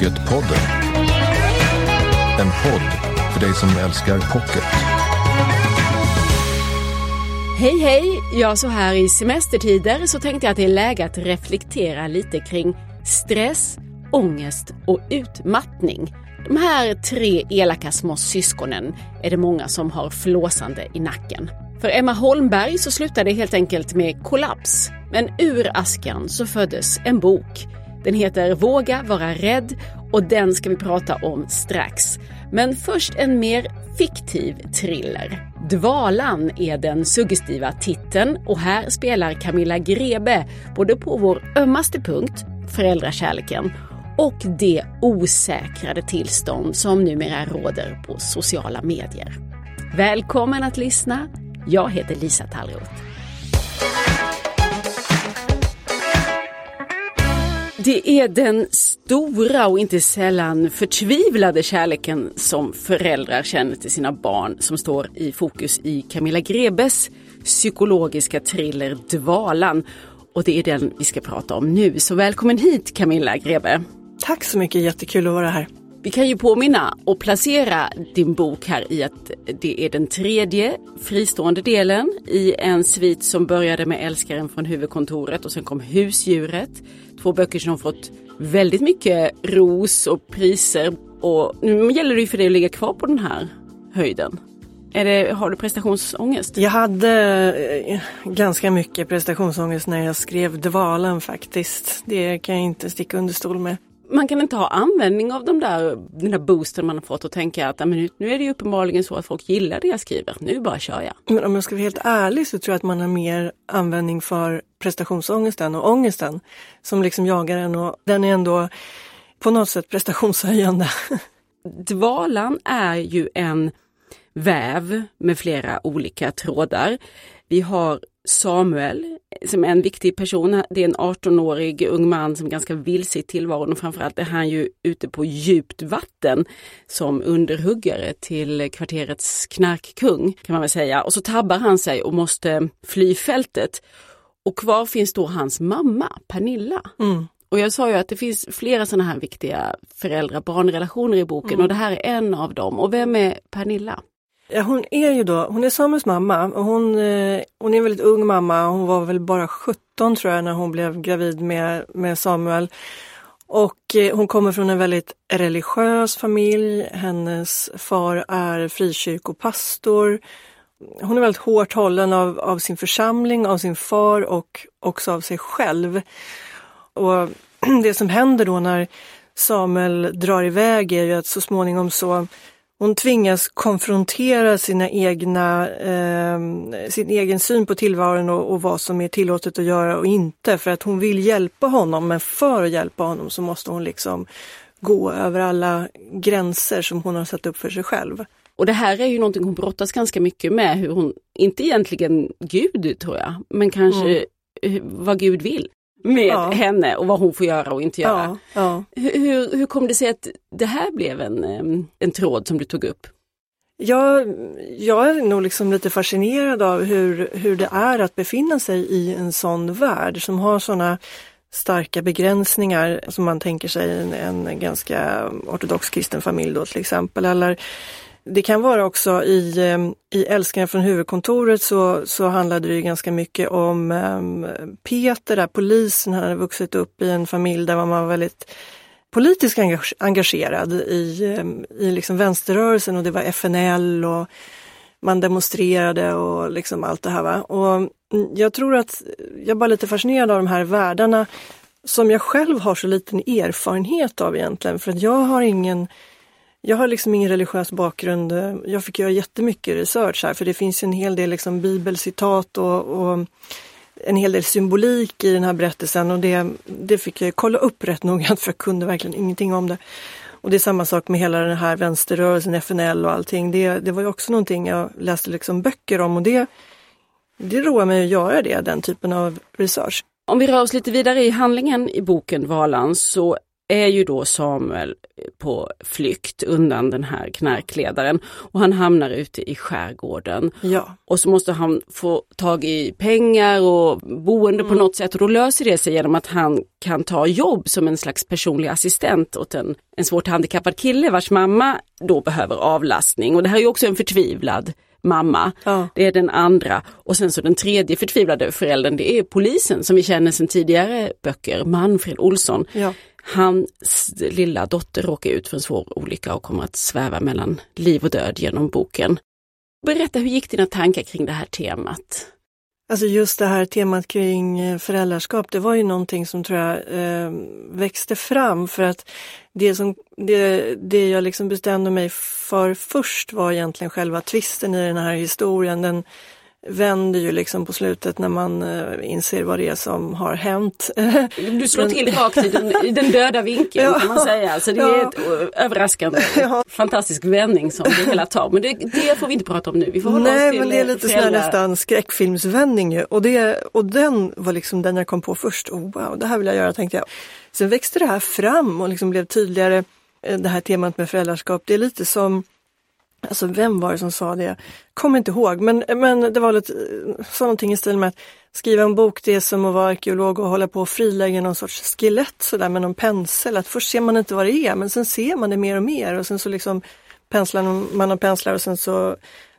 Pocketpodden. En podd för dig som älskar pocket. Hej hej! Ja, så här i semestertider så tänkte jag att det är läge att reflektera lite kring stress, ångest och utmattning. De här tre elaka små syskonen är det många som har flåsande i nacken. För Emma Holmberg så slutade det helt enkelt med kollaps. Men ur askan så föddes en bok. Den heter Våga vara rädd och den ska vi prata om strax. Men först en mer fiktiv thriller. Dvalan är den suggestiva titeln och här spelar Camilla Grebe både på vår ömmaste punkt, föräldrakärleken, och det osäkrade tillstånd som numera råder på sociala medier. Välkommen att lyssna! Jag heter Lisa Tallroth. Det är den stora och inte sällan förtvivlade kärleken som föräldrar känner till sina barn som står i fokus i Camilla Grebes psykologiska thriller Dvalan. Och det är den vi ska prata om nu. Så välkommen hit Camilla Grebe. Tack så mycket, jättekul att vara här. Vi kan ju påminna och placera din bok här i att det är den tredje fristående delen i en svit som började med Älskaren från huvudkontoret och sen kom Husdjuret. Två böcker som fått väldigt mycket ros och priser och nu gäller det ju för dig att ligga kvar på den här höjden. Är det, har du prestationsångest? Jag hade eh, ganska mycket prestationsångest när jag skrev Dvalan faktiskt. Det kan jag inte sticka under stol med man kan inte ha användning av de där, den där boosten man har fått och tänka att men nu är det uppenbarligen så att folk gillar det jag skriver, nu bara kör jag. Men om jag ska vara helt ärlig så tror jag att man har mer användning för prestationsångesten och ångesten som liksom jagar en och den är ändå på något sätt prestationshöjande. Dvalan är ju en väv med flera olika trådar. Vi har Samuel som är en viktig person. Det är en 18-årig ung man som är ganska vilse i tillvaron och framförallt är han ju ute på djupt vatten som underhuggare till kvarterets knarkkung kan man väl säga. Och så tabbar han sig och måste fly fältet. Och kvar finns då hans mamma, Pernilla. Mm. Och jag sa ju att det finns flera sådana här viktiga föräldrar-barnrelationer i boken mm. och det här är en av dem. Och vem är Pernilla? Ja, hon är ju då, hon är Samuels mamma och hon, eh, hon är en väldigt ung mamma. Hon var väl bara 17 tror jag när hon blev gravid med, med Samuel. Och eh, hon kommer från en väldigt religiös familj. Hennes far är frikyrkopastor. Hon är väldigt hårt hållen av, av sin församling, av sin far och också av sig själv. Och det som händer då när Samuel drar iväg är ju att så småningom så hon tvingas konfrontera sina egna, eh, sin egen syn på tillvaron och, och, vad som är tillåtet att göra och inte. För att hon vill hjälpa honom, men för att hjälpa honom så måste hon liksom gå över alla gränser som hon har satt upp för sig själv. Och det här är ju någonting hon brottas ganska mycket med, hur hon, inte egentligen Gud tror jag, men kanske mm. vad Gud vill med ja. henne och vad hon får göra och inte göra. Ja, ja. Hur, hur kom det sig att det här blev en, en tråd som du tog upp? Jag, jag är nog liksom lite fascinerad av hur, hur det är att befinna sig i en sån värld som har såna starka begränsningar som man tänker sig en, en ganska ortodox kristen familj då till exempel. Eller det kan vara också i, ehm, i Älskaren från huvudkontoret så, så handlade det ganska mycket om ehm, Peter, där, polisen, han hade vuxit upp i en familj där man var väldigt politiskt engagerad i, ehm, i liksom vänsterrörelsen och det var FNL och man demonstrerade och liksom allt det här. Va? Och mm, jag tror att jag bara lite fascinerad av de här världarna som jag själv har så liten erfarenhet av egentligen, för att jag har ingen jag har liksom ingen religiös bakgrund. Jag fick göra jättemycket research här för det finns en hel del liksom bibelcitat och, och en hel del symbolik i den här berättelsen och det, det fick jag kolla upp rätt noggrant för jag kunde verkligen ingenting om det. Och det är samma sak med hela den här vänsterrörelsen, FNL och allting. Det, det var ju också någonting jag läste liksom böcker om och det, det roar mig att göra det, den typen av research. Om vi rör oss lite vidare i handlingen i boken Valan så är ju då Samuel på flykt undan den här knarkledaren och han hamnar ute i skärgården. Ja. Och så måste han få tag i pengar och boende på något sätt och då löser det sig genom att han kan ta jobb som en slags personlig assistent åt en, en svårt handikappad kille vars mamma då behöver avlastning och det här är också en förtvivlad mamma. Ja. Det är den andra och sen så den tredje förtvivlade föräldern det är polisen som vi känner sedan tidigare böcker, Manfred Olsson. Ja. Hans lilla dotter råkar ut för en svår olycka och kommer att sväva mellan liv och död genom boken. Berätta, hur gick dina tankar kring det här temat? Alltså just det här temat kring eh, föräldraskap, det var ju någonting som tror jag eh, växte fram för att det, som, det, det jag liksom bestämde mig för först var egentligen själva tvisten i den här historien. Den vänder ju liksom på slutet när man eh, inser vad det är som har hänt. Du slår till rakt i den, i den döda vinkeln Ja. kan man säga. Alltså det är Ja. ett ö, överraskande, Ja. fantastisk vändning som det hela tar. Men det, det får vi inte prata om nu. Vi får hålla oss Nej, till men det är eh, lite föräldrar- nästan skräckfilmsvändning ju. Och, det, och den var liksom den jag kom på först. Oh, wow, det här vill jag göra tänkte jag. Sen växte det här fram och liksom blev tydligare. eh, Det här temat med föräldraskap. Det är lite som Alltså vem var det som sa det? Kommer inte ihåg, men, men det var lite, sa någonting i stil med att skriva en bok det är som att vara arkeolog och hålla på och frilägga någon sorts skelett sådär med någon pensel. Att först ser man inte vad det är men sen ser man det mer och mer och sen så liksom penslar man och penslar och sen så,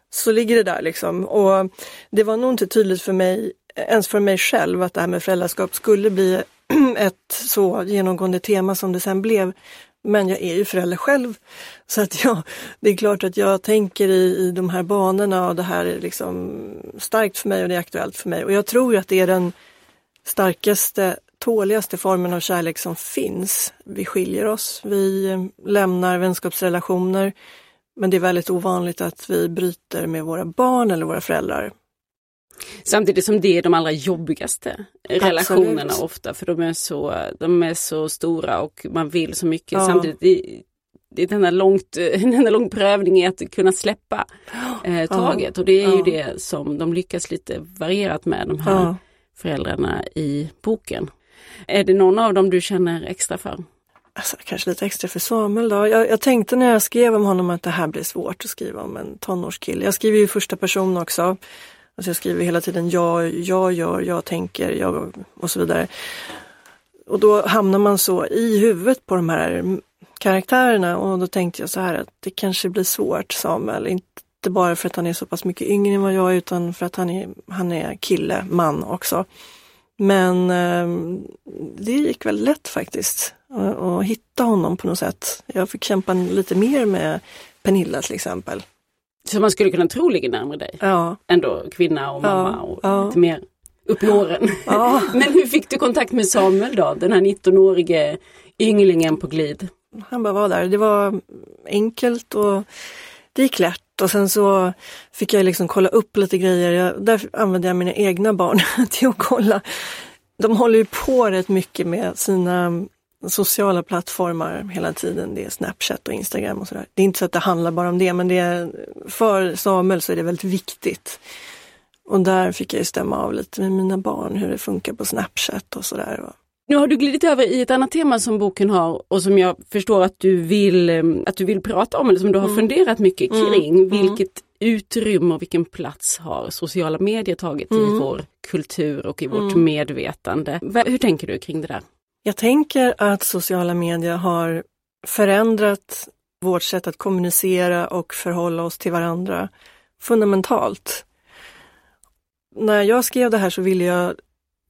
så ligger det där liksom. Och det var nog inte tydligt för mig, ens för mig själv, att det här med föräldraskap skulle bli ett så genomgående tema som det sen blev. Men jag är ju förälder själv. Så att jag, det är klart att jag tänker i, i de här banorna och det här är liksom starkt för mig och det är aktuellt för mig. Och jag tror att det är den starkaste, tåligaste formen av kärlek som finns. Vi skiljer oss, vi lämnar vänskapsrelationer. Men det är väldigt ovanligt att vi bryter med våra barn eller våra föräldrar. Samtidigt som det är de allra jobbigaste relationerna ofta för de är, så, de är så stora och man vill så mycket. Ja. Samtidigt det, det är en enda, långt, lång prövning i att kunna släppa eh, taget och det är ju Ja. det som de lyckas lite varierat med de här Ja. föräldrarna i boken. Är det någon av dem du känner extra för? Alltså, kanske lite extra för Samuel då. Jag, jag tänkte när jag skrev om honom att det här blir svårt att skriva om en tonårskille. Jag skriver ju i första person också. Alltså jag skriver hela tiden jag, jag gör, jag tänker, jag och så vidare. Och då hamnar man så i huvudet på de här karaktärerna och då tänkte jag så här att det kanske blir svårt Samuel. Inte bara för att han är så pass mycket yngre än vad jag är utan för att han är, han är kille, man också. Men eh, det gick väl lätt faktiskt att, att hitta honom på något sätt. Jag fick kämpa lite mer med Pernilla till exempel. Så man skulle kunna tro ligger närmare dig? Ja, Ändå kvinna och mamma och ja. lite mer upp i åren. ja. Men hur fick du kontakt med Samuel då? Den här 19-årige ynglingen på glid. han bara var där. Det var enkelt och det gick lätt. Och sen så fick jag liksom kolla upp lite grejer. Jag, där använde jag mina egna barn till att kolla. De håller ju på rätt mycket med sina sociala plattformar hela tiden. Det är Snapchat och Instagram och sådär. Det är inte så att det handlar bara om det, men det är, för Samuel så är det väldigt viktigt. Och där fick jag ju stämma av lite med mina barn hur det funkar på Snapchat och sådär. Nu har du glidit över i ett annat tema som boken har och som jag förstår att du vill, eh, att du vill prata om eller som du har funderat mycket kring. Vilket utrymme och vilken plats har sociala medier tagit i vår kultur och i vårt medvetande? Va- Hur tänker du kring det där? Jag tänker att sociala medier har förändrat vårt sätt att kommunicera och förhålla oss till varandra fundamentalt. När jag skrev det här så ville jag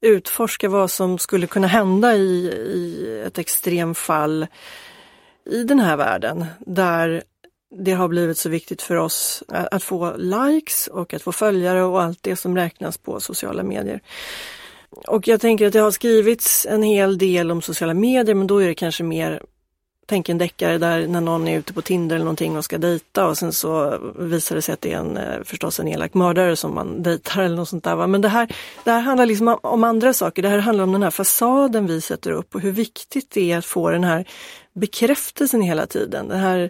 utforska vad som skulle kunna hända i, i ett extremfall i den här världen där det har blivit så viktigt för oss att att få likes och att få följare och allt det som räknas på sociala medier. Och jag tänker att det har skrivits en hel del om sociala medier men då är det kanske mer Tänk en deckare där när någon är ute på Tinder eller någonting och ska dejta och sen så visar det sig att det är en, eh, förstås en elak mördare som man dejtar eller något sånt där. va. Men det här, det här handlar liksom om- om andra saker. Det här handlar om den här fasaden vi sätter upp och hur viktigt det är att få den här bekräftelsen hela tiden. Den här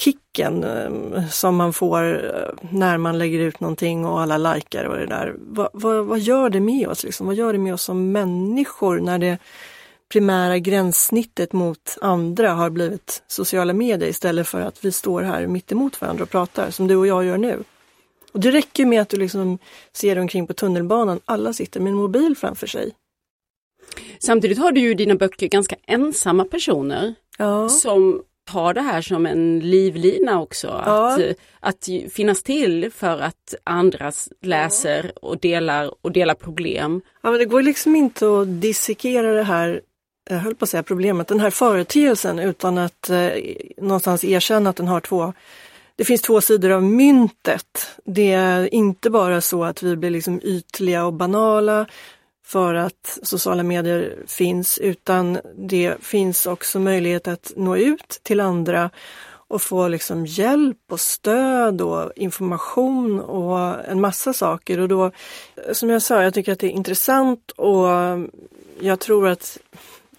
kicken eh, som man får eh, när man lägger ut någonting och alla likar och det där. Vad, vad, vad gör det med oss? Liksom? Vad gör det med oss som människor när det primära gränssnittet mot andra har blivit sociala medier istället för att vi står här mitt emot varandra och pratar som du och jag gör nu. Och det räcker med att du liksom ser omkring på tunnelbanan, alla sitter med en mobil framför sig. Samtidigt har du ju i dina böcker ganska ensamma personer Ja. som tar det här som en livlina också. Ja. Att, att finnas till för att andra läser och delar och delar problem. Ja, men det går liksom inte att dissekera det här, jag höll på att säga problemet, den här företeelsen utan att eh, någonstans erkänna att den har två det finns två sidor av myntet. Det är inte bara så att vi blir liksom ytliga och banala för att sociala medier finns, utan det finns också möjlighet att nå ut till andra och få liksom hjälp och stöd och information och en massa saker. Och då, som jag sa, jag tycker att det är intressant och jag tror att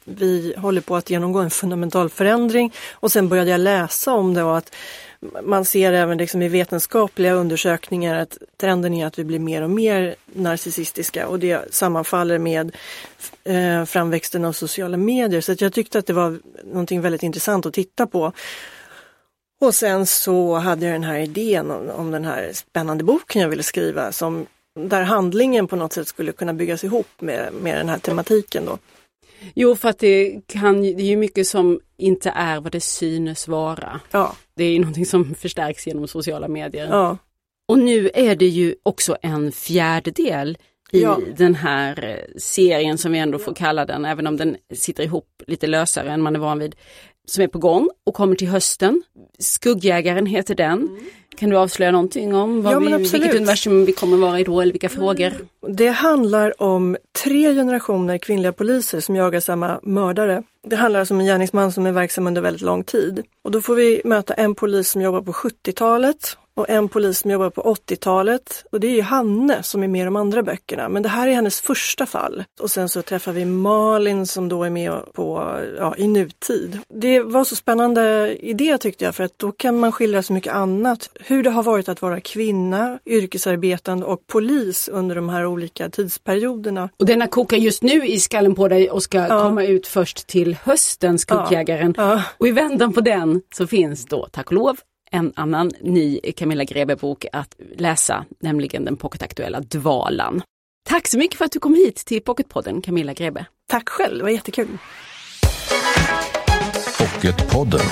vi håller på att genomgå en fundamental förändring. Och sen började jag läsa om det och att man ser även liksom i vetenskapliga undersökningar att trenden är att vi blir mer och mer narcissistiska och det sammanfaller med eh, framväxten av sociala medier. Så att jag tyckte att det var någonting väldigt intressant att titta på. Och sen så hade jag den här idén om, om den här spännande boken jag ville skriva som där handlingen på något sätt skulle kunna byggas ihop med, med den här tematiken. Då. Jo, för att det, kan, det är ju mycket som inte är vad det synes vara. Ja, Det är ju någonting som förstärks genom sociala medier. ja, Och nu är det ju också en fjärdedel i Ja. den här eh, serien som vi ändå får kalla den, även om den sitter ihop lite lösare än man är van vid, som är på gång och kommer till hösten. Skuggjägaren heter den. Kan du avslöja någonting om vad Ja, vi, vilket universum vi kommer vara i då eller vilka frågor? Det handlar om tre generationer kvinnliga poliser som jagar samma mördare. Det handlar alltså om en gärningsman som är verksam under väldigt lång tid. Och då får vi möta en polis som jobbar på 70-talet och en polis som jobbar på 80-talet. Och det är ju Hanne som är med i de andra böckerna. Men det här är hennes första fall. Och sen så träffar vi Malin som då är med på, ja, i nutid. Det var så spännande idé tyckte jag för att då kan man skildra så mycket annat. Hur det har varit att vara kvinna, yrkesarbetande och polis under de här olika tidsperioderna. Och denna kokar just nu i skallen på dig och ska Ja. komma ut först till hösten, Skuggjägaren. Ja. Och i väntan på den så finns då, tack och lov, en annan ny Camilla Grebe-bok att läsa, nämligen den pocketaktuella Dvalan. Tack så mycket för att du kom hit till Pocketpodden, Camilla Grebe. Tack själv, det var jättekul. Pocketpodden.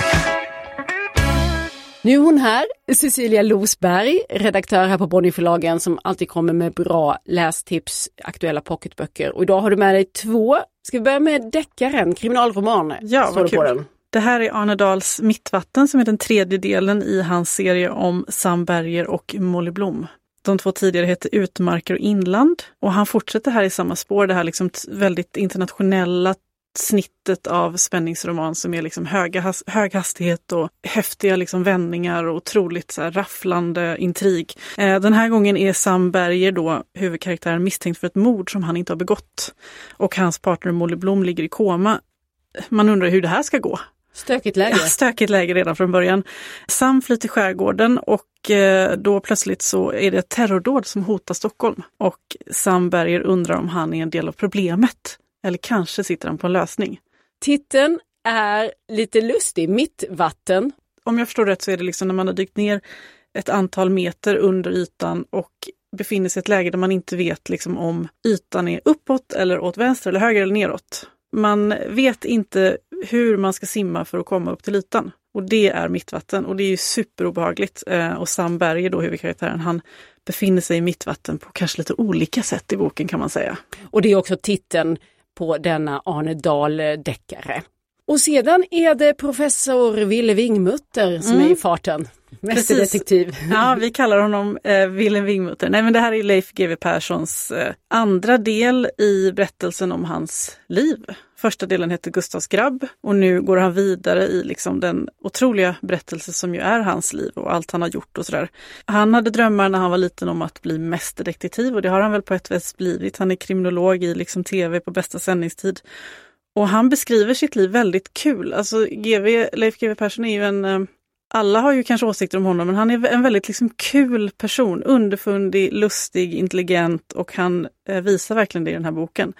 Nu är hon här, Cecilia Losberg, redaktör här på Bonnierförlagen som alltid kommer med bra lästips, aktuella pocketböcker. Och idag har du med dig två. Ska vi börja med deckaren, kriminalroman? Ja, vad kul. Det här är Arne Dahls Mittvatten som är den tredje delen i hans serie om Sam Berger och Molly Blom. De två tidigare hette Utmarker och Inland och han fortsätter här i samma spår, det här liksom väldigt internationella snittet av spänningsroman som är liksom höga, has- hög hastighet och häftiga liksom vändningar och otroligt så här rafflande intrig. Eh, den här gången är Sam Berger då huvudkaraktären misstänkt för ett mord som han inte har begått. Och hans partner Molly Blom ligger i koma. Man undrar hur det här ska gå. Stökigt läge. Ja, stökigt läge redan från början. Sam flyr till skärgården och eh, då plötsligt så är det ett terrordåd som hotar Stockholm. Och Sam Berger undrar om han är en del av problemet. Eller kanske sitter han på en lösning. Titeln är lite lustig, Mittvatten. Om jag förstår rätt så är det liksom när man har dykt ner ett antal meter under ytan och befinner sig i ett läge där man inte vet liksom om ytan är uppåt eller åt vänster eller höger eller neråt. Man vet inte hur man ska simma för att komma upp till ytan. Och det är mittvatten och det är ju superobehagligt. Eh, och Sam Berger, då huvudkaraktären, han befinner sig i mittvatten på kanske lite olika sätt i boken kan man säga. Och det är också titeln på denna Arne Dahl-deckare. Och sedan är det professor Ville Wingmutter som är i farten. Mästerdetektiv. Ja, vi kallar honom eh, Willem Wingmutter. Nej, men det här är Leif GW Perssons eh, andra del i berättelsen om hans liv. Första delen heter Gustavs grabb och nu går han vidare i liksom den otroliga berättelse som ju är hans liv och allt han har gjort och sådär. Han hade drömmar när han var liten om att bli mästerdetektiv och det har han väl på ett vis blivit. Han är kriminolog i liksom tv på bästa sändningstid. Och han beskriver sitt liv väldigt kul. Alltså GV, Leif GW Persson är ju en eh, alla har ju kanske åsikter om honom, men han är en väldigt liksom kul person. Underfundig, lustig, intelligent och han eh, visar verkligen det i den här boken.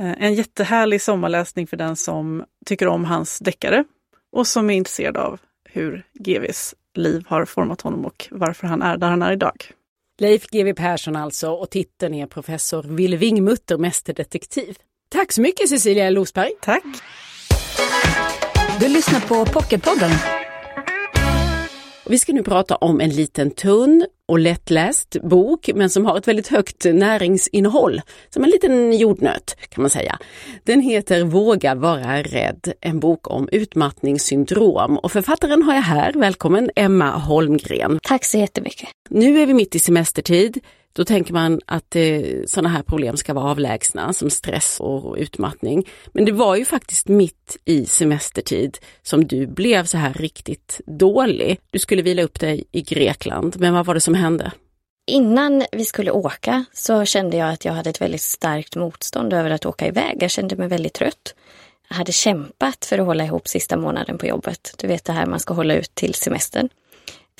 Eh, en jättehärlig sommarläsning för den som tycker om hans deckare och som är intresserad av hur GVs liv har format honom och varför han är där han är idag. Leif GW Persson alltså och titeln är professor Ville Wingmutter, mästerdetektiv. Tack så mycket Cecilia Losberg. Tack! Du lyssnar på Pocketpodden. Vi ska nu prata om en liten tunn och lättläst bok men som har ett väldigt högt näringsinnehåll. Som en liten jordnöt kan man säga. Den heter Våga vara rädd, en bok om utmattningssyndrom och författaren har jag här. Välkommen Emma Holmgren. Tack så jättemycket. Nu är vi mitt i semestertid. Då tänker man att eh, sådana här problem ska vara avlägsna som stress och utmattning. Men det var ju faktiskt mitt i semestertid som du blev så här riktigt dålig. Du skulle vila upp dig i Grekland, men vad var det som hände? Innan vi skulle åka så kände jag att jag hade ett väldigt starkt motstånd över att åka iväg. Jag kände mig väldigt trött. Jag hade kämpat för att hålla ihop sista månaden på jobbet. Du vet det här man ska hålla ut till semestern.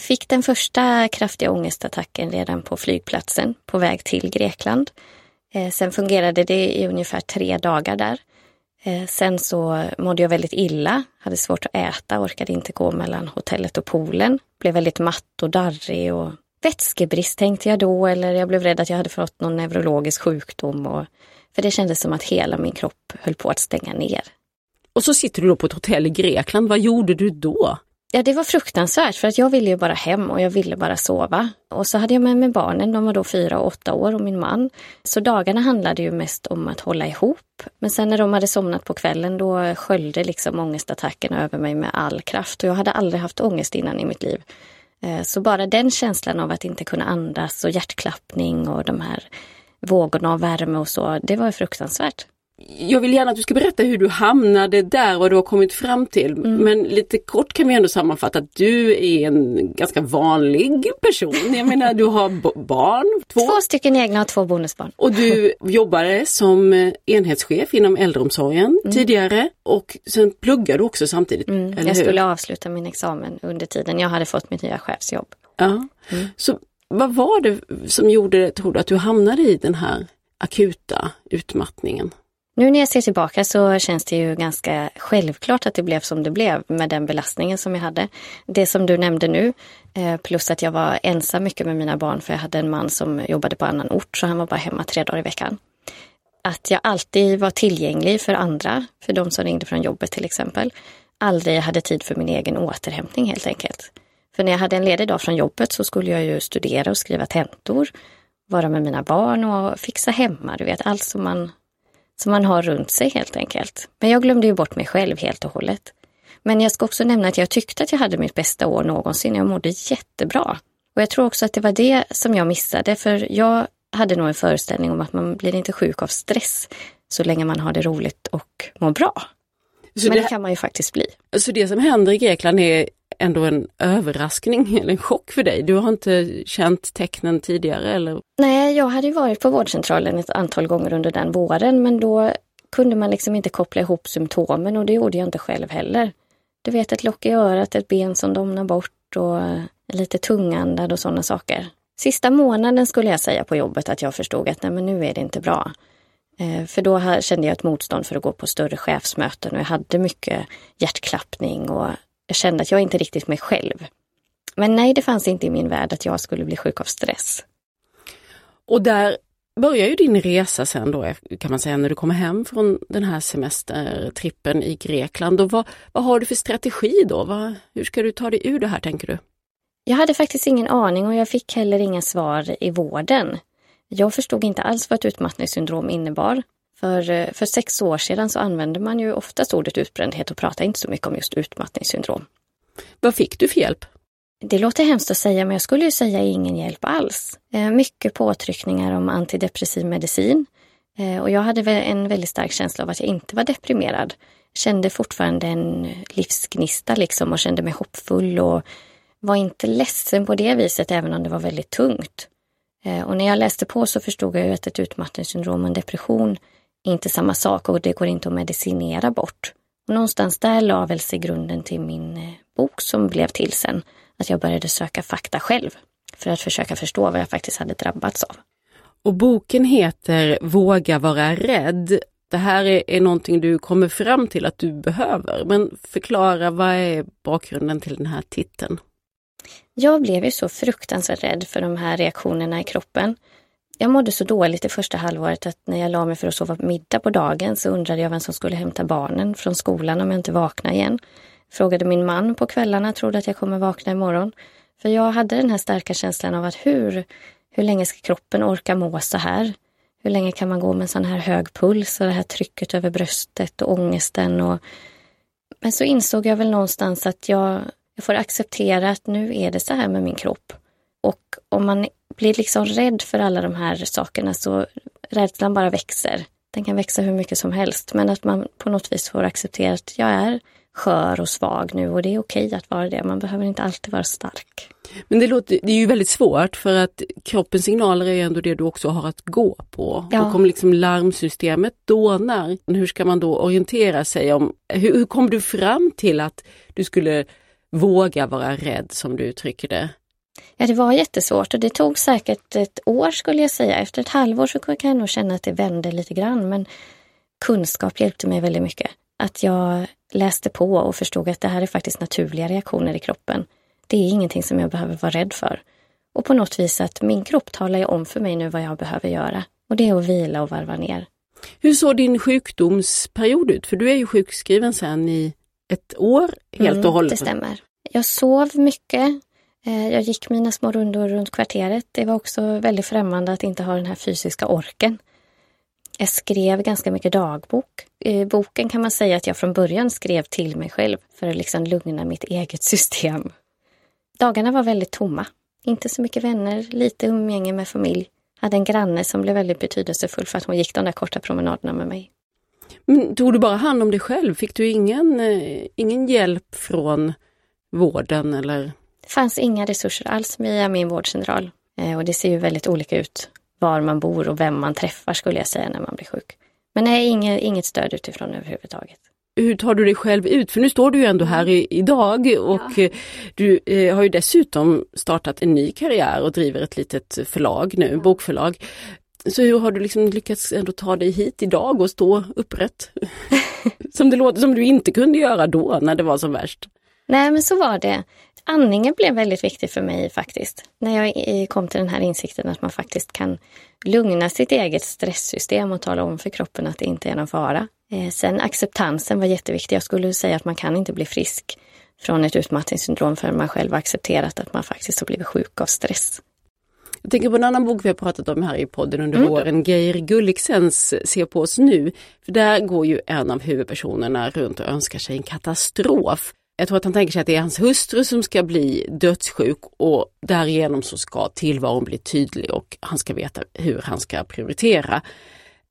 Fick den första kraftiga ångestattacken redan på flygplatsen på väg till Grekland. Eh, sen fungerade det i ungefär tre dagar där. Eh, sen så mådde jag väldigt illa, hade svårt att äta, orkade inte gå mellan hotellet och poolen. Blev väldigt matt och darrig och vätskebrist tänkte jag då eller jag blev rädd att jag hade fått någon neurologisk sjukdom. Och, för det kändes som att hela min kropp höll på att stänga ner. Och så sitter du då på ett hotell i Grekland. Vad gjorde du då? Ja, det var fruktansvärt för att jag ville ju bara hem och jag ville bara sova. Och så hade jag med mig barnen, de var då fyra och åtta år och min man. Så dagarna handlade ju mest om att hålla ihop. Men sen när de hade somnat på kvällen då sköljde liksom ångestattacken över mig med all kraft. Och jag hade aldrig haft ångest innan i mitt liv. Eh, så bara den känslan av att inte kunna andas och hjärtklappning och de här vågorna av värme och så, det var fruktansvärt jag vill gärna att du ska berätta hur du hamnade där och du har kommit fram till. Mm. Men lite kort kan vi ändå sammanfatta att du är en ganska vanlig person. Jag menar du har barn. Två, två stycken egna och två bonusbarn. Och du jobbade som eh, enhetschef inom äldreomsorgen mm. tidigare och sen pluggar du också samtidigt. Mm. jag skulle avsluta min examen under tiden jag hade fått mitt nya chefsjobb. Ja. Mm. Så vad var det som gjorde, tror du, att du hamnade i den här akuta utmattningen? Nu när jag ser tillbaka så känns det ju ganska självklart att det blev som det blev med den belastningen som jag hade. Det som du nämnde nu, eh, plus att jag var ensam mycket med mina barn för jag hade en man som jobbade på annan ort så han var bara hemma tre dagar i veckan. Att jag alltid var tillgänglig för andra, för de som ringde från jobbet till exempel. Aldrig hade tid för min egen återhämtning helt enkelt. För när jag hade en ledig dag från jobbet så skulle jag ju studera och skriva tentor, vara med mina barn och fixa hemma, du vet allt som man som man har runt sig helt enkelt. Men jag glömde ju bort mig själv helt och hållet. Men jag ska också nämna att jag tyckte att jag hade mitt bästa år någonsin. Jag mådde jättebra. Och jag tror också att det var det som jag missade, för jag hade nog en föreställning om att man blir inte sjuk av stress så länge man har det roligt och mår bra. Så Men det, det kan man ju faktiskt bli. Så det som händer i Grekland är ändå en överraskning eller en chock för dig? Du har inte känt tecknen tidigare eller? Nej, jag hade varit på vårdcentralen ett antal gånger under den våren men då kunde man liksom inte koppla ihop symptomen och det gjorde jag inte själv heller. Du vet ett lock i örat, ett ben som domnar bort och lite tungandad och sådana saker. Sista månaden skulle jag säga på jobbet att jag förstod att nej men nu är det inte bra. Eh, för då kände jag ett motstånd för att gå på större chefsmöten och jag hade mycket hjärtklappning och jag kände att jag inte riktigt mig själv. Men nej, det fanns inte i min värld att jag skulle bli sjuk av stress. Och där börjar ju din resa sen då kan man säga när du kommer hem från den här semestertrippen i Grekland. Och vad, vad har du för strategi då? Vad, hur ska du ta dig ur det här tänker du? Jag hade faktiskt ingen aning och jag fick heller inga svar i vården. Jag förstod inte alls vad ett utmattningssyndrom innebar. För, eh, för sex år sedan så använde man ju oftast ordet utbrändhet och pratade inte så mycket om just utmattningssyndrom. Vad fick du för hjälp? Det låter hemskt att säga, men jag skulle ju säga ingen hjälp alls. Eh, mycket påtryckningar om antidepressiv medicin. Eh, och jag hade en väldigt stark känsla av att jag inte var deprimerad. Kände fortfarande en livsgnista liksom och kände mig hoppfull och var inte ledsen på det viset, även om det var väldigt tungt. Och när jag läste på så förstod jag ju att ett utmattningssyndrom och en depression inte samma sak och det går inte att medicinera bort. Och någonstans där la väl sig grunden till min eh, bok som blev till sen. Att jag började söka fakta själv för att försöka förstå vad jag faktiskt hade drabbats av. Och boken heter Våga vara rädd det här är, är någonting du kommer fram till att du behöver. Men förklara, vad är bakgrunden till den här titeln? Jag blev ju så fruktansvärt rädd för de här reaktionerna i kroppen. Jag mådde så dåligt det första halvåret att när jag la mig för att sova middag på dagen så undrade jag vem som skulle hämta barnen från skolan om jag inte vaknade igen. Frågade min man på kvällarna, trodde att jag kommer vakna imorgon. För jag hade den här starka känslan av att hur, hur länge ska kroppen orka må så här? Hur länge kan man gå med sån här hög puls och det här trycket över bröstet och ångesten? Och... Men så insåg jag väl någonstans att jag, jag får acceptera att nu är det så här med min kropp. Och om man blir liksom rädd för alla de här sakerna så rädslan bara växer. Den kan växa hur mycket som helst, men att man på något vis får acceptera att jag är skör och svag nu och det är okej att vara det. Man behöver inte alltid vara stark. Men det, låter, det är ju väldigt svårt för att kroppens signaler är ändå det du också har att gå på. Ja. Och om liksom larmsystemet dånar, hur ska man då orientera sig om, hur, hur kom du fram till att du skulle våga vara rädd som du uttrycker det? Ja, det var jättesvårt och det tog säkert ett år skulle jag säga. Efter ett halvår så kan jag nog känna att det vände lite grann, men kunskap hjälpte mig väldigt mycket. Att jag läste på och förstod att det här är faktiskt naturliga reaktioner i kroppen. Det är ingenting som jag behöver vara rädd för. Och på något vis att min kropp talar ju om för mig nu vad jag behöver göra. Och det är att vila och varva ner. Hur såg din sjukdomsperiod ut? För du är ju sjukskriven sen i ett år helt Mm, och hållet. Det stämmer. Jag sov mycket. Eh, jag gick mina små rundor runt kvarteret. Det var också väldigt främmande att inte ha den här fysiska orken. Jag skrev ganska mycket dagbok. I boken kan man säga att jag från början skrev till mig själv för att liksom lugna mitt eget system. Dagarna var väldigt tomma. Inte så mycket vänner, lite umgänge med familj. Hade en granne som blev väldigt betydelsefull för att hon gick de där korta promenaderna med mig. Men tog du bara hand om dig själv? Fick du ingen, eh, ingen hjälp från vården eller? Det fanns inga resurser alls via min vårdcentral. Eh, Och det ser ju väldigt olika ut var man bor och vem man träffar skulle jag säga när man blir sjuk. Men nej, inget, inget stöd utifrån överhuvudtaget. Hur tar du dig själv ut? För nu står du ju ändå här i, idag och eh, du eh, har ju dessutom startat en ny karriär och driver ett litet förlag nu, bokförlag. Så hur har du liksom lyckats ändå ta dig hit idag och stå upprätt? som det låter som du inte kunde göra då när det var som värst. Nej, men så var det. Andningen blev väldigt viktig för mig faktiskt. När jag kom till den här insikten att man faktiskt kan lugna sitt eget stresssystem och tala om för kroppen att det inte är någon fara. Eh, Sen acceptansen var jätteviktig. Jag skulle säga att man kan inte bli frisk från ett utmattningssyndrom förrän man själv accepterat att man faktiskt har blivit sjuk av stress. Jag tänker på en annan bok vi har pratat om här i podden under Mm. våren, Geir Gulliksens Se på oss nu. För där går ju en av huvudpersonerna runt och önskar sig en katastrof. Jag tror att han tänker sig att det är hans hustru som ska bli dödssjuk och därigenom så ska tillvaron bli tydlig och han ska veta hur han ska prioritera.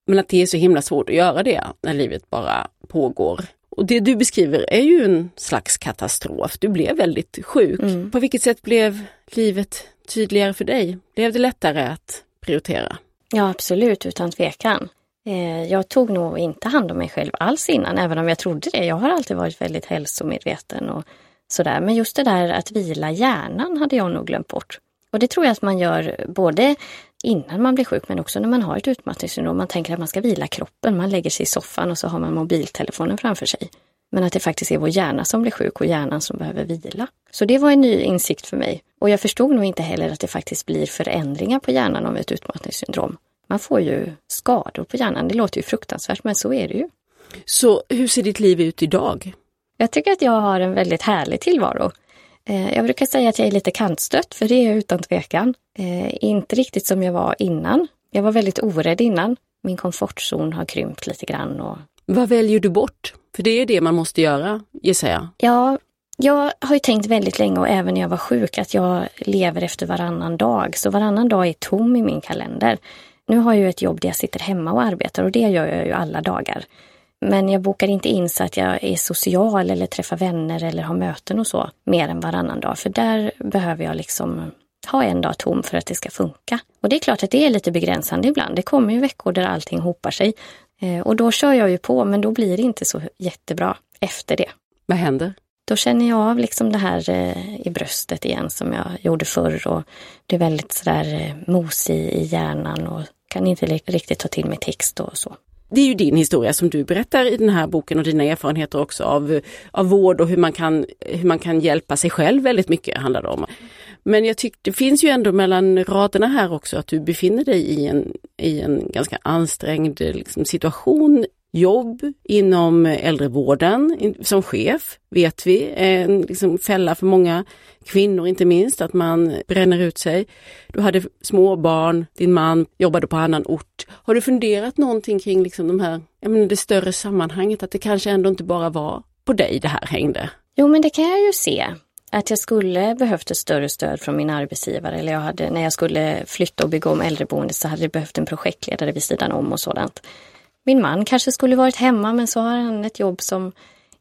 Men att det är så himla svårt att göra det när livet bara pågår. Och det du beskriver är ju en slags katastrof. Du blev väldigt sjuk. Mm. På vilket sätt blev livet tydligare för dig? Blev det lättare att prioritera? Ja, absolut, utan tvekan. Eh, jag tog nog inte hand om mig själv alls innan, även om jag trodde det. Jag har alltid varit väldigt hälsomedveten och sådär. Men just det där att vila hjärnan hade jag nog glömt bort. Och det tror jag att man gör både innan man blir sjuk men också när man har ett utmattningssyndrom. Man tänker att man ska vila kroppen. Man lägger sig i soffan och så har man mobiltelefonen framför sig. Men att det faktiskt är vår hjärna som blir sjuk och hjärnan som behöver vila. Så det var en ny insikt för mig. Och jag förstod nog inte heller att det faktiskt blir förändringar på hjärnan av ett utmattningssyndrom. Man får ju skador på hjärnan. Det låter ju fruktansvärt men så är det ju. Så hur ser ditt liv ut idag? Jag tycker att jag har en väldigt härlig tillvaro. Eh, Jag brukar säga att jag är lite kantstött, för det är jag utan tvekan. Eh, Inte riktigt som jag var innan. Jag var väldigt orädd innan. Min komfortzon har krympt lite grann. Och... Vad väljer du bort? För det är det man måste göra, gissar jag. Ja, jag har ju tänkt väldigt länge och även när jag var sjuk att jag lever efter varannan dag. Så varannan dag är tom i min kalender. Nu har jag ju ett jobb där jag sitter hemma och arbetar och det gör jag ju alla dagar. Men jag bokar inte in så att jag är social eller träffar vänner eller har möten och så mer än varannan dag. För där behöver jag liksom ha en dag tom för att det ska funka. Och det är klart att det är lite begränsande ibland. Det kommer ju veckor där allting hopar sig. Eh, Och då kör jag ju på, men då blir det inte så jättebra efter det. Vad händer? Då känner jag av liksom det här eh, i bröstet igen som jag gjorde förr och det är väldigt sådär eh, mos i, i hjärnan och kan inte riktigt ta till mig text och så. Det är ju din historia som du berättar i den här boken och dina erfarenheter också av, av vård och hur man, kan, hur man kan hjälpa sig själv väldigt mycket handlar det om. Men jag tycker det finns ju ändå mellan raderna här också att du befinner dig i en, i en ganska ansträngd liksom, situation jobb inom äldrevården som chef, vet vi, är en liksom fälla för många kvinnor inte minst, att man bränner ut sig. Du hade småbarn, din man jobbade på annan ort. Har du funderat någonting kring liksom de här, menar, det större sammanhanget, att det kanske ändå inte bara var på dig det här hängde? Jo, men det kan jag ju se. Att jag skulle behövt ett större stöd från min arbetsgivare eller jag hade, när jag skulle flytta och bygga om äldreboendet så hade jag behövt en projektledare vid sidan om och sådant. Min man kanske skulle varit hemma men så har han ett jobb som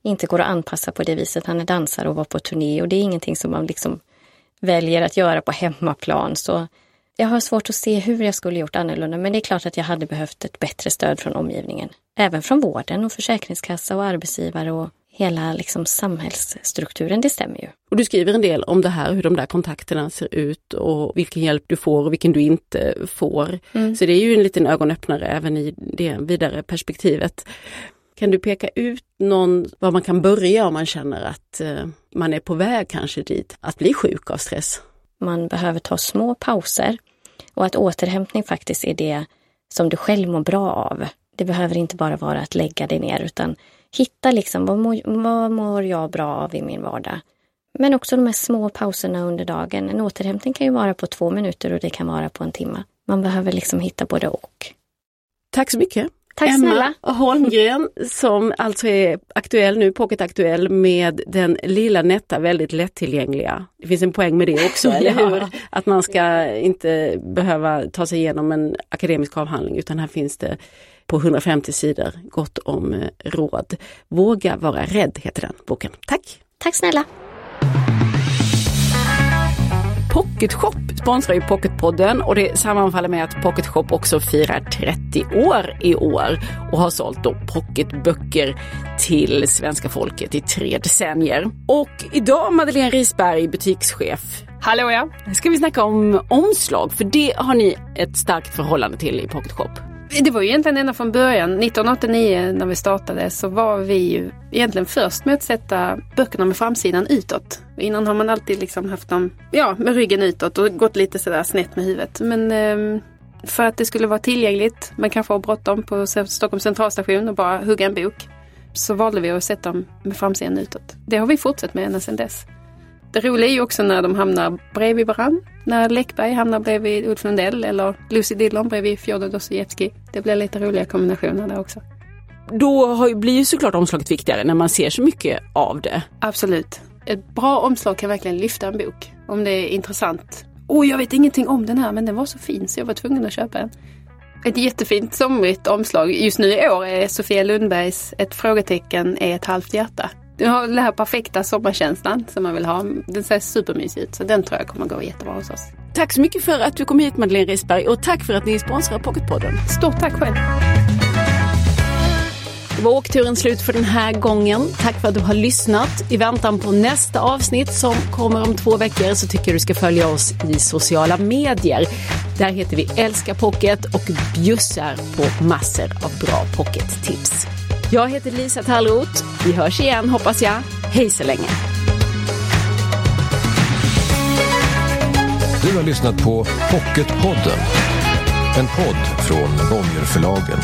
inte går att anpassa på det viset. Han är dansare och var på turné och det är ingenting som man liksom väljer att göra på hemmaplan. Så jag har svårt att se hur jag skulle gjort annorlunda men det är klart att jag hade behövt ett bättre stöd från omgivningen. Även från vården och försäkringskassa och arbetsgivare och hela liksom samhällsstrukturen, det stämmer ju. Och du skriver en del om det här, hur de där kontakterna ser ut och vilken hjälp du får och vilken du inte får. Mm. Så det är ju en liten ögonöppnare även i det vidare perspektivet. Kan du peka ut någon, var man kan börja om man känner att eh, man är på väg kanske dit, att bli sjuk av stress? Man behöver ta små pauser och att återhämtning faktiskt är det som du själv mår bra av. Det behöver inte bara vara att lägga dig ner utan hitta liksom vad mår, vad mår jag bra av i min vardag. Men också de här små pauserna under dagen. En återhämtning kan ju vara på två minuter och det kan vara på en timme. Man behöver liksom hitta både och. Tack så mycket. Tack Emma snälla. Holmgren som alltså är aktuell nu, Pocket Aktuell med den lilla nätta väldigt lättillgängliga. Det finns en poäng med det också, eller hur? Att man ska inte behöva ta sig igenom en akademisk avhandling utan här finns det på 150 sidor gott om eh, råd. Våga vara rädd heter den boken. Tack! Tack snälla! Pocket Shop sponsrar ju Pocketpodden och det sammanfaller med att Pocket Shop också firar 30 år i år och har sålt då pocketböcker till svenska folket i tre decennier. Och idag Madeleine Risberg, butikschef. Hallå ja! Ska vi snacka om omslag, för det har ni ett starkt förhållande till i Pocket Shop. Det var ju egentligen ända från början, 1989 när vi startade, så var vi ju egentligen först med att sätta böckerna med framsidan utåt. Innan har man alltid liksom haft dem ja, med ryggen utåt och gått lite sådär snett med huvudet. Men eh, för att det skulle vara tillgängligt, man kanske har bråttom på Stockholms centralstation och bara hugga en bok, så valde vi att sätta dem med framsidan utåt. Det har vi fortsatt med ända sedan dess. Det roliga är ju också när de hamnar bredvid varann. När Läckberg hamnar bredvid Ulf Lundell eller Lucy Dillon bredvid Fjodor Dostojevskij. Det blir lite roliga kombinationer där också. Då blir ju såklart omslaget viktigare när man ser så mycket av det. Absolut. Ett bra omslag kan verkligen lyfta en bok. Om det är intressant. Åh, oh, jag vet ingenting om den här men den var så fin så jag var tvungen att köpa den. Ett jättefint somrigt omslag just nu i år är Sofia Lundbergs Ett frågetecken är ett halvt hjärta. Du har den här perfekta sommarkänslan som man vill ha. Den ser supermysig ut så den tror jag kommer gå jättebra hos oss. Tack så mycket för att du kom hit Madeleine Risberg och tack för att ni sponsrar Pocketpodden. Stort tack själv. Det var åkturen slut för den här gången. Tack för att du har lyssnat. I väntan på nästa avsnitt som kommer om två veckor så tycker jag du ska följa oss i sociala medier. Där heter vi Älska Pocket och bjussar på massor av bra pockettips. Jag heter Lisa Tallroth. Vi hörs igen hoppas jag. Hej så länge! Du har lyssnat på Pocketpodden. En podd från Bonnierförlagen.